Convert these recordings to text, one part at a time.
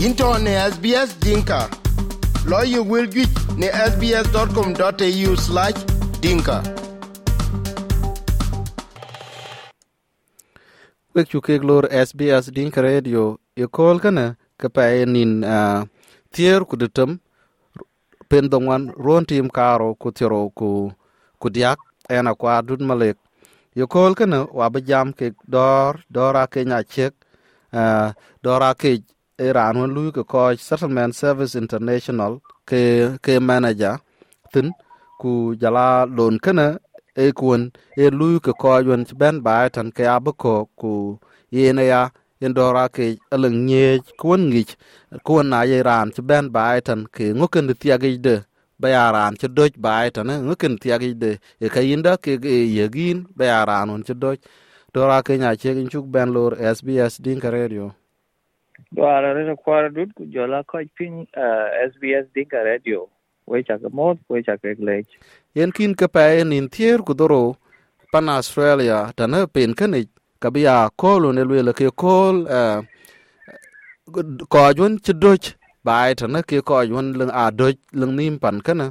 into ne SBS Dinka. Lawyer will get ne sbs.com.au slash dinka. wek chu kek lor SBS Dinka Radio ye kol kana ka pa nin uh, tier ku ditem pen dongwan ron tim karo ku tiro ku ku diak ena kwa dud malek ye kol kana wa ba jam ke dor dora ke nya chek uh, dora ke iran won lu ke ko settlement service international ke ke manager, tin ku jala lon kana e kun e lui ke ko yun ben ba tan ke abako ku yene ya indora ke aleng nye kun ngi kun na Iran ti ben ba tan ke nguken ti tiage de bayaran ya ci doj ba tan nguken tiage de e ka yinda ke yegin bayaran on ci doj dora ke nya che gin chuk ben lor SBS din ka radio. Dwara rero kwara dut ku jola ko pin SBS Dinka Radio. We chaka mot, we chaka glech. yen kin ke pa nin tier ku doro pan Australia tana pen kanich kabia kolo ne lwele ke kol uh, ko jun ci doj bai tana ke ko jun leng a doj leng nim pan kana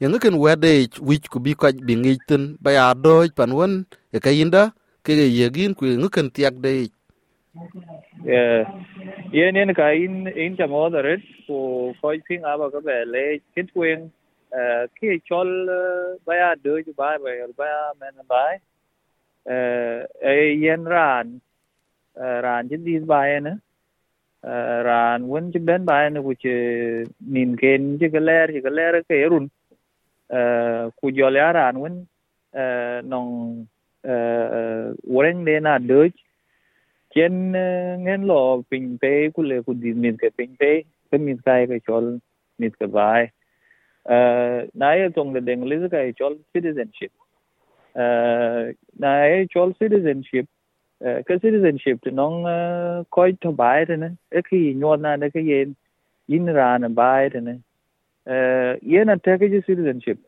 yang ken wede wich ku bi ko bi ngitin ba ya doj pan won e kayinda ke yegin ku ngken tiak de Yeah. Yen yen ka in in cha mo da ret ku ko pin aba ka be le kit wen uh, ki chol uh, ba ya do ju ba ba ba ya men ba uh, e yen ran ran ji di ba ne uh, ran wen ji ben ba ne ku che nin ken ji ga ler ji ga ler ke run uh, ku jo le ran wen nong uh, wen de na chen ờ, ngen lo ping pe, ku le ku di min ke ping pe ke min kai ke chol, mit ke bai ờ, na ye tong le deng le ka chol citizenship. Ờ, na ye chol citizenship ke citizenship to nong koi to bai de ne. E ki nyo na de ke yen, yin ra na bai de ne. Ye na te ke citizenship.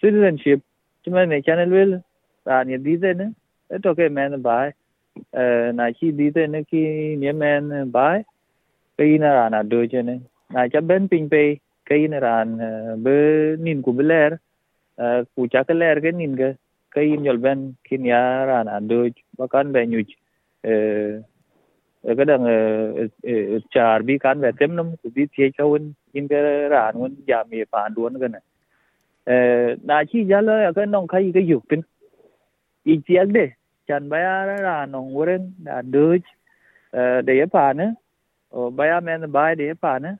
Citizenship chuma ne channel wel, ra ni di de ne. E to ke man bai. Ờ, na chi di te ne ki nye men bai pe ina ran a do che ne na cha ben ping pe ke ina ran be nin ku beler ku cha ke ler ke nin ge ke in yol ben kin ya ran a do ba kan be nyu cái đằng ờ, ờ, char bi can về thêm năm, cũng biết thế cho quân in cái rạn quân già mì phản đuôn cái này. Na chi giá là cái nông khai, cái dục tin ý đấy chan baya ra nong wuren da duj da ya pa ne o baya men bai da ya pa ne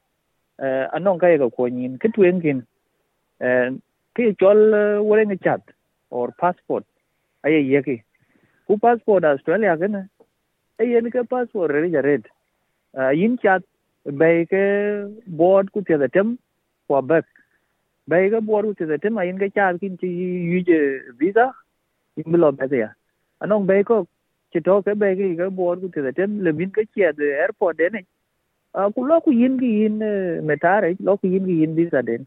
anong kai ga ko nyin ke tuen kin ke chol wuren chat or passport. Ay ye ki ku passport australia ke ne ay ne ke passport re ja red yin chat bai ke board ku te da tem kwa bak bai ke board ku te da tem ayin ke chat kin chi yu visa. Imlo bilo ba ya anong bay ko chito ke bay ki ga bor ku te ten le bin ke che de airport de ne a ku lo ku yin gi yin metare lo ku yin gi yin visa den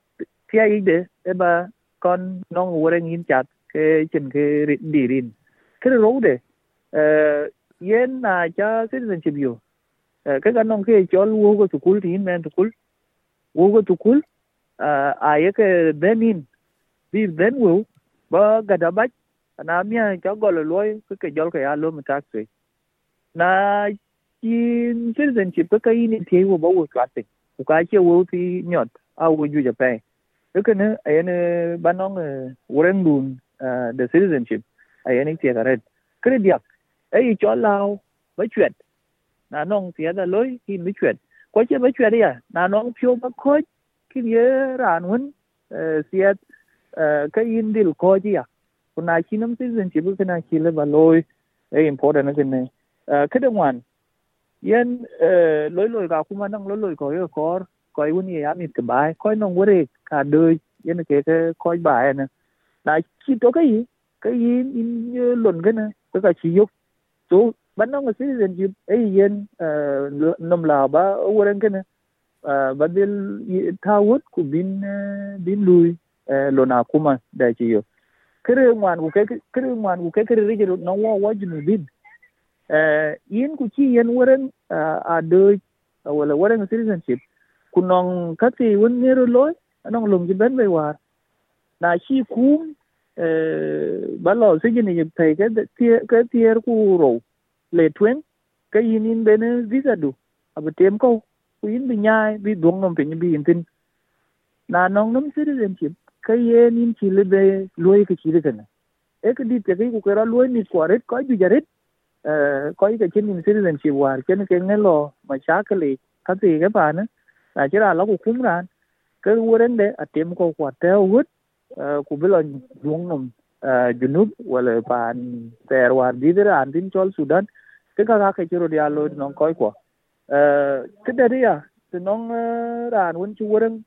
tia yi de e ba kon nong wore yin chat ke chen ke di rin ke ro de yen na cha citizenship yo ke ga nong ke chol wo go tukul tin men tukul wo go tukul a ye ke benin bi ben wo ba ga da na mia cho gol loy ke ke jol ke alo ma taxi na chin citizenship ke cái ni thi wo bo wo twat ti ku ka che wo ti nyot a wo ju ja pe ke ke ne ay ne banong woren dun the citizenship ay ne ti này, red này dia ay cho lao ba chuyện. Na nong ti da loy ki bi chwet ko che ba chwet ya na nong pyo ba ko ki ye ran won siat ka in dil ko ji ya kuna chi nam citizenship kana chi le ba loy e important ke ne ke wan yen loy loy ga kuma nang loy loy ko yo kor ko i woni ya mit ke bai ko nong wore ka de yen ke ke ko bai na na chi to cái cái in lon ke na ka chi yok so ban nong citizenship e yen nom la ba woren ke na ba dil thawut ku bin bin lui lona kuma da chi yo kere ngwan ku ke, kere ngwan ku ke kere rije no wo wo jinu bin. Eh yin ku chi yen woren eh, a de eh, wala waran citizenship, ku kunong kati won nero loy anong lum ji ben be war. Na chi kum eh balo se ni ji thai ke ke tier ku ro le twen, ke yin in ben visa du. Abetem ko, ku yin bi nyai, bi dong nom pe ni bi yin tin. Na nong nom citizenship kai ye nin chi le be loy ke chi le kana e ke dit ke ku kera loy ni kwaret ko ju jaret e, ko cái chen in chi war. Chen ke lo, ma cha ke le, ka ti ke pa na na chira lo ku kum ran. Ke wuren de atem ko kwa te wut. E, ku bi lo dung nom e, junub wala pan ter war di der an din chol sudan. Ke ka ka ke chiro dia lo non koy ko ke de ya te ran won chu wuren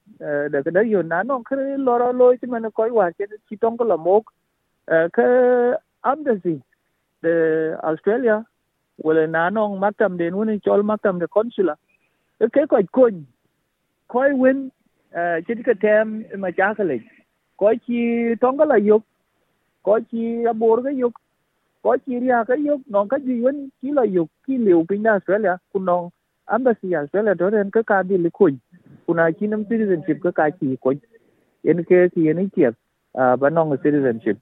de ke de yo na nong ke lo ro ti man koy wa ke chi tong ko la mok ke embassy de australia wala na non maktam den woni chol maktam de consular ke ko kon koy win, ci ka tem ma jakale ko ci tonga la yok ko chi abor ga yok ko chi ria ga yok nong ka ji wen ci la yok ki liu pin da australia kun nong embassy ya australia to ren ka ka bi li kun kuna ci nam citizenship ka ka ki ko yen ke ki yen ki ba non citizenship.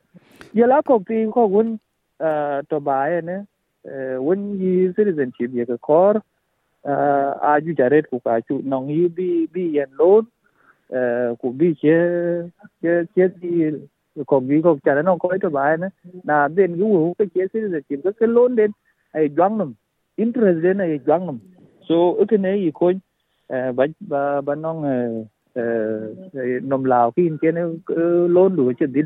Ya la ko pi ko gun to ba ye ne won yi citizenship ye ka kor a ju jaret ku ka chu non yi bi bi yen lon ku e, bi che che che di ko e bi ko cha nó ko to ba ye ne. Na den gu wu ke che citizenship ka ke loan den ai e jwang nam interest den ai jwang nam so ke ne yi ko ba ba ba nong nom lao ki che ne lon du che di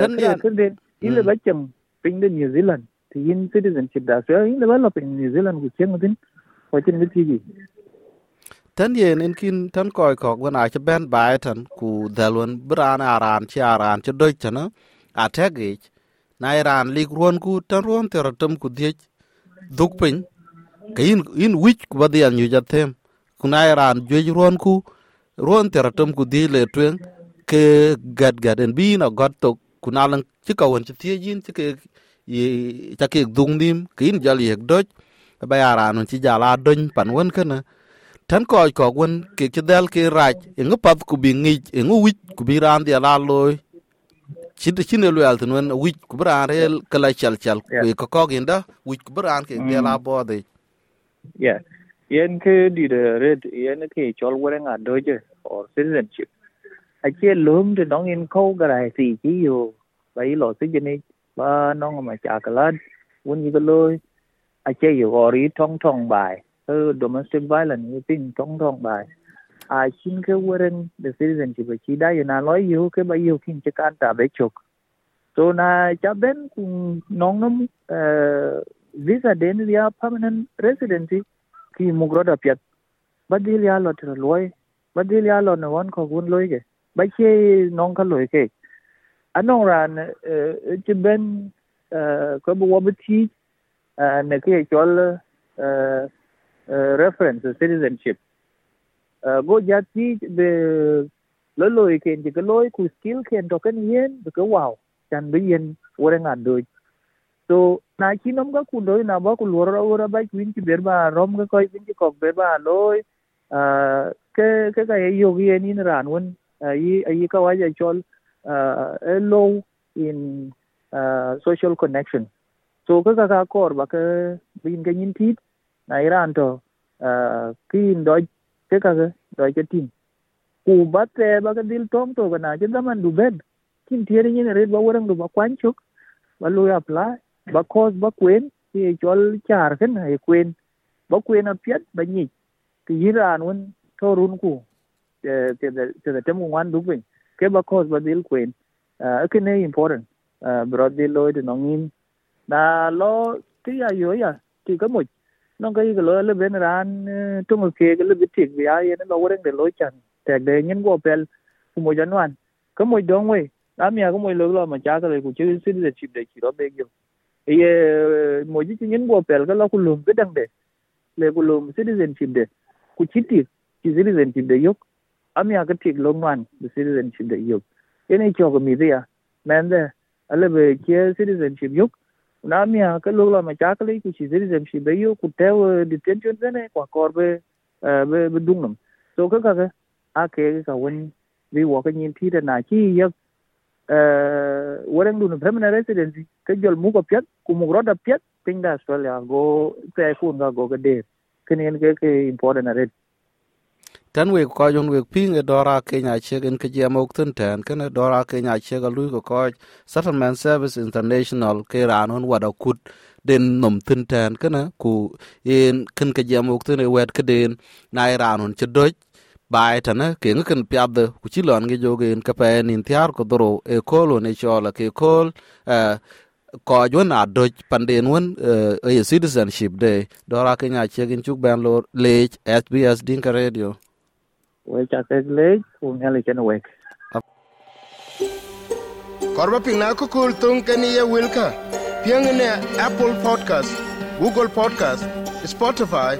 Tan ka ke den ile ba chem ping den New Zealand thì in citizenship da so in le ba lo ping New Zealand ku chen din ko chen bi ti tan yen en kin tan koy ko gon a ben bai tan ku dalwon bran aran chi aran chi doj tan a tege na iran lik ruon ku tan ruon ter tum ku die duk pin ke in in wich ku badi an yu jatem ku na iran jwe ruon ku ruon ter tum ku di le twen ke gad gad en bi na got to ku na lan chi ka won chi tie yin chi ke yi ta ke dung nim. Ke in jal yek doj ba aran chi jala don pan won kana tan ko ko wen ke ke dal ke raj en pat ku bi ngi en wi ku bi ran dia la loy chid chine lu al tun wen wi ku bran rel kala chal chal ko ko ginda wi ku bran ke dia la bo de yeah. Yen ke di de red yen ke chol wore nga doje or citizenship. A che lum de dong in ko garai si chi yo bai lo si jeni ba nong ma cha ka lad won yi lo a che yo ori tong tong bai. Uh, domestic violence yi tin tong tong bai. A chin ke warren the citizenship a chi da yo na lo yu ke ba yu kin che kan ta be chok. So na cha ben cùng nong nom eh, visa den via permanent residency ki mugro da piat. Badil ya lo tra loy badil ya lo na wan ko gun loi ke ba che nong ka loi ke. Anong ran e, e, chỉ ben e, ko bu bút ne ke chol reference citizenship. Uh, go jati be lo lo ken ji loi ku skill ken token yen be ko wow chan be yen wore ngan doi so na chi ga ku do na ba ku lo ra ora ba kwin ki ber ba rom ga koi kwin ki kok ber ba loy uh, ah, ke ke ga yo gi ni ran won. Ah, yi yi ka wa ja chol a low in uh, social connection. So ka ka kor ba ka bin ga nyin tit na iran to ki ndo ke ka ke doj ke tin. Ku ba te ba ka dil tom to ga na je da man du bed kin tiere ni red ba worang du ba kwan chuk ba lu apply ba cause ba quên, thì cho char khen hay quên. Ba quên a piet ba thì ti iran won to run ku te thì te te mu wan du ben ke ba cause ba dil quên. Ờ, a cái này important. Ờ, Bro dil thì nó nongin na lo ti ya yo ya thì có một. Nó cái cái lối là bên ran ờ, trong một kia, cái là biết thiệt vì ai nó đâu có đang để lối chẳng. Tẹt để nhân qua pel của một dân hoàn có một đông vậy. Đám nhà có một lối lo mà cha cái này của chứ xin được chìm để chỉ đó bên nhiều ye một cái nhân qua pel cái lo của lùm cái đằng để để của lùm citizenship để. Của chỉ thiệt chỉ citizenship để yok am nhà cái thiệt long hoàn citizenship để yok ene này ga mi gì à men de ale be ke kia citizenship yok na mia ka lo la ma cha ka le ku chi citizenship de yok ku te detention de ne kwa kor be be be dung nam so ka ka ga a ke ka wen vi wo ka nyin ti de na chi yak Eh, warang dun permanent residency ka jol mu ko piat ku mu roda piat ping da australia. Go te kun ga go ga de ken ke ke important na red tan we ko jon we ping e dora kenya che gen ke je mok tun ten. Ken dora kenya che ga lu ko ko settlement service international ke ranon wada kut den nom tun ten. Ken ku in ken ke je mok tun e wet ke den na ranon che doj. Bai tane ke piath ku ci lon ngi jogen ka pe nin tiar ko doro e kolo ne chola ke kol ko jona doj panden won e citizenship day dora kenya nya gen chuk ben lor lech sbs dinka radio. We cha ke ku ngale chen we korba pina ko kul tung kani ye wilka piang ne apple podcast google podcast spotify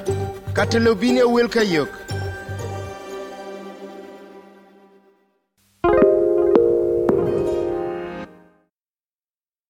katelobine wilka yok